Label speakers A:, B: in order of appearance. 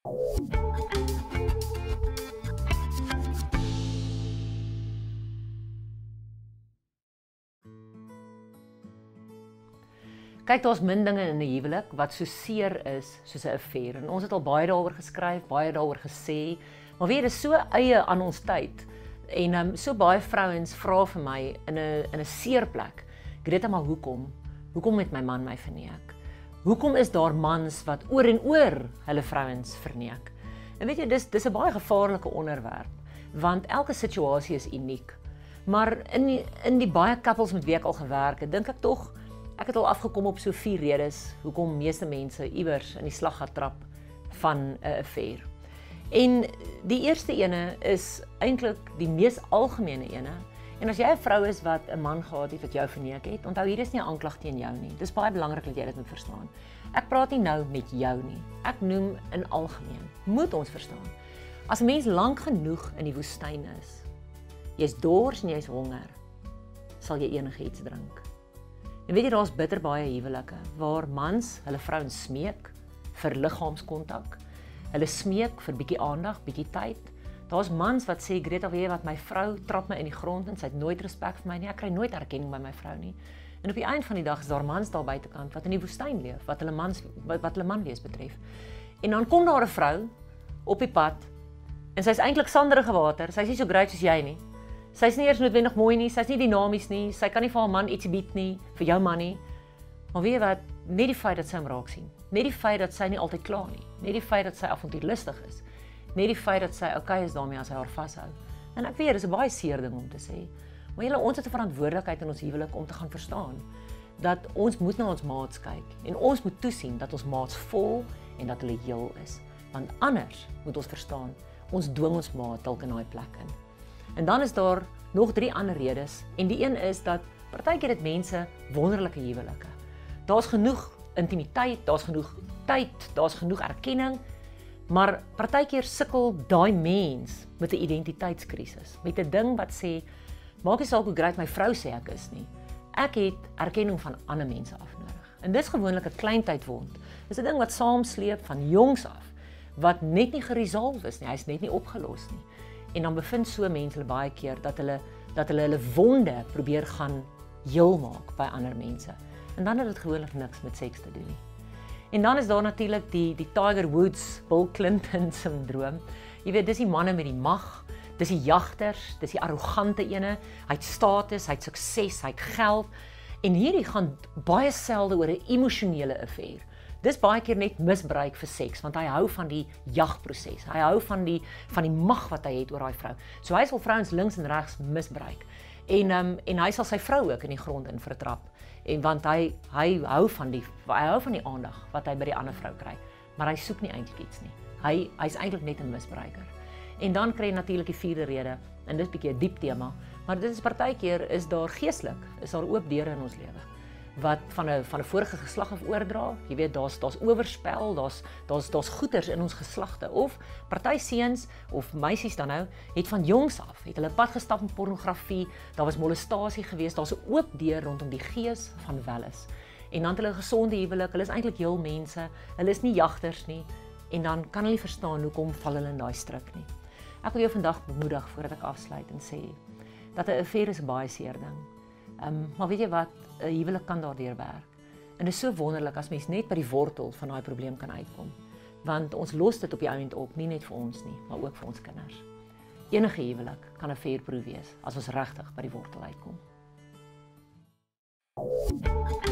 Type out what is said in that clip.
A: Kyk, daar's min dinge in 'n huwelik wat so seer is soos 'n affair. En ons het al baie daaroor geskryf, baie daaroor gesê. Maar weet, dit is so eie aan ons tyd. En um, so baie vrouens vra vir my in 'n in 'n seer plek. Greta, maar hoekom? Hoekom het my man my verneek? Hoekom is daar mans wat oor en oor hulle vrouens verneek? En weet jy, dis dis 'n baie gevaarlike onderwerp want elke situasie is uniek. Maar in die, in die baie couples met wie ek al gewerk het, dink ek tog Ek het al afgekom op so vier redes hoekom meeste mense iewers in die slag gaan trap van 'n affair. En die eerste ene is eintlik die mees algemene ene. En as jy 'n vrou is wat 'n man gehad het wat jou verneek het, onthou hier is nie 'n aanklag teen jou nie. Dis baie belangrik dat jy dit moet verstaan. Ek praat nie nou met jou nie. Ek noem in algemeen. Moet ons verstaan. As 'n mens lank genoeg in die woestyn is, jy's dors en jy's honger, sal jy enigiets drink. En weet jy daar's bitter baie huwelike waar mans hulle vrouens smeek vir liggaamskontak. Hulle smeek vir bietjie aandag, bietjie tyd. Daar's mans wat sê Greta, weet jy wat my vrou trap my in die grond en sy het nooit respek vir my nie. Ek kry nooit erkenning by my vrou nie. En op die einde van die dag is daar mans daar buitekant wat in die woestyn leef, wat hulle mans wat, wat hulle man wees betref. En dan kom daar 'n vrou op die pad en sy's eintlik sanderige water. Sy's nie so great soos jy nie. Sy's nie eers noodwendig mooi nie, sy's nie dinamies nie, sy kan nie vir haar man iets bied nie, vir jou man nie. Maar weet jy wat, net die feit dat sy hom raak sien, net die feit dat sy nie altyd kla nie, net die feit dat sy avontuurlustig is, net die feit dat sy okay is daarmee as hy haar vashou. En ek weet dis 'n baie seer ding om te sê. Maar julle ons het 'n verantwoordelikheid in ons huwelik om te gaan verstaan dat ons moet na ons maats kyk en ons moet toesien dat ons maats vol en dat hulle heel is. Want anders moet ons verstaan, ons dwing ons maat dalk in daai plek in. En dan is daar nog drie ander redes en die een is dat partykeer het mense wonderlike huwelike. Daar's genoeg intimiteit, daar's genoeg tyd, daar's genoeg erkenning, maar partykeer sukkel daai mens met 'n identiteitskrisis, met 'n ding wat sê maak nie saak hoe groot my vrou sê ek is nie. Ek het erkenning van ander mense af nodig. En dis gewoonlik 'n klein tydwond. Dis 'n ding wat saamsleep van jongs af wat net nie geresolve is nie. Hy's net nie opgelos nie. En dan bevind so mense hulle baie keer dat hulle dat hulle hulle wonde probeer gaan heel maak by ander mense. En dan het dit gewoonlik niks met seks te doen nie. En dan is daar natuurlik die die Tiger Woods, Bill Clinton sindroom. Jy weet, dis die manne met die mag, dis die jagters, dis die arrogante ene. Hy het status, hy het sukses, hy het geld. En hierdie gaan baie selde oor 'n emosionele affair. Dis baie keer net misbruik vir seks want hy hou van die jagproses. Hy hou van die van die mag wat hy het oor daai vrou. So hy sal vrouens links en regs misbruik. En um, en hy sal sy vrou ook in die grond in vertrap. En want hy hy hou van die hy hou van die aandag wat hy by die ander vrou kry. Maar hy soek nie eintlik iets nie. Hy hy's eintlik net 'n misbruiker. En dan kry jy natuurlik die vierde rede en dis 'n bietjie 'n diep tema, maar dit is partykeer is daar geestelik, is daar oop deure in ons lewe wat van 'n van 'n vorige geslag af oordra. Jy weet daar's daar's oorspel, daar's daar's daar's goeters in ons geslagte of party seuns of meisies dan nou het van jongs af het hulle pad gestap in pornografie. Daar was molestasie geweest. Daar's 'n oop deur rondom die gees van welis. En dan het hulle gesonde huwelik. Hulle is eintlik heel mense. Hulle is nie jagters nie. En dan kan hulle nie verstaan hoekom val hulle in daai struik nie. Ek wil jou vandag bemoedig voordat ek afsluit en sê dat 'n affair is 'n baie seer ding. Ehm um, maar weet jy wat, 'n huwelik kan daardeur werk. En dit is so wonderlik as mens net by die wortel van daai probleem kan uitkom. Want ons los dit op die einde op, nie net vir ons nie, maar ook vir ons kinders. Enige huwelik kan 'n fair proef wees as ons regtig by die wortel uitkom. Thank you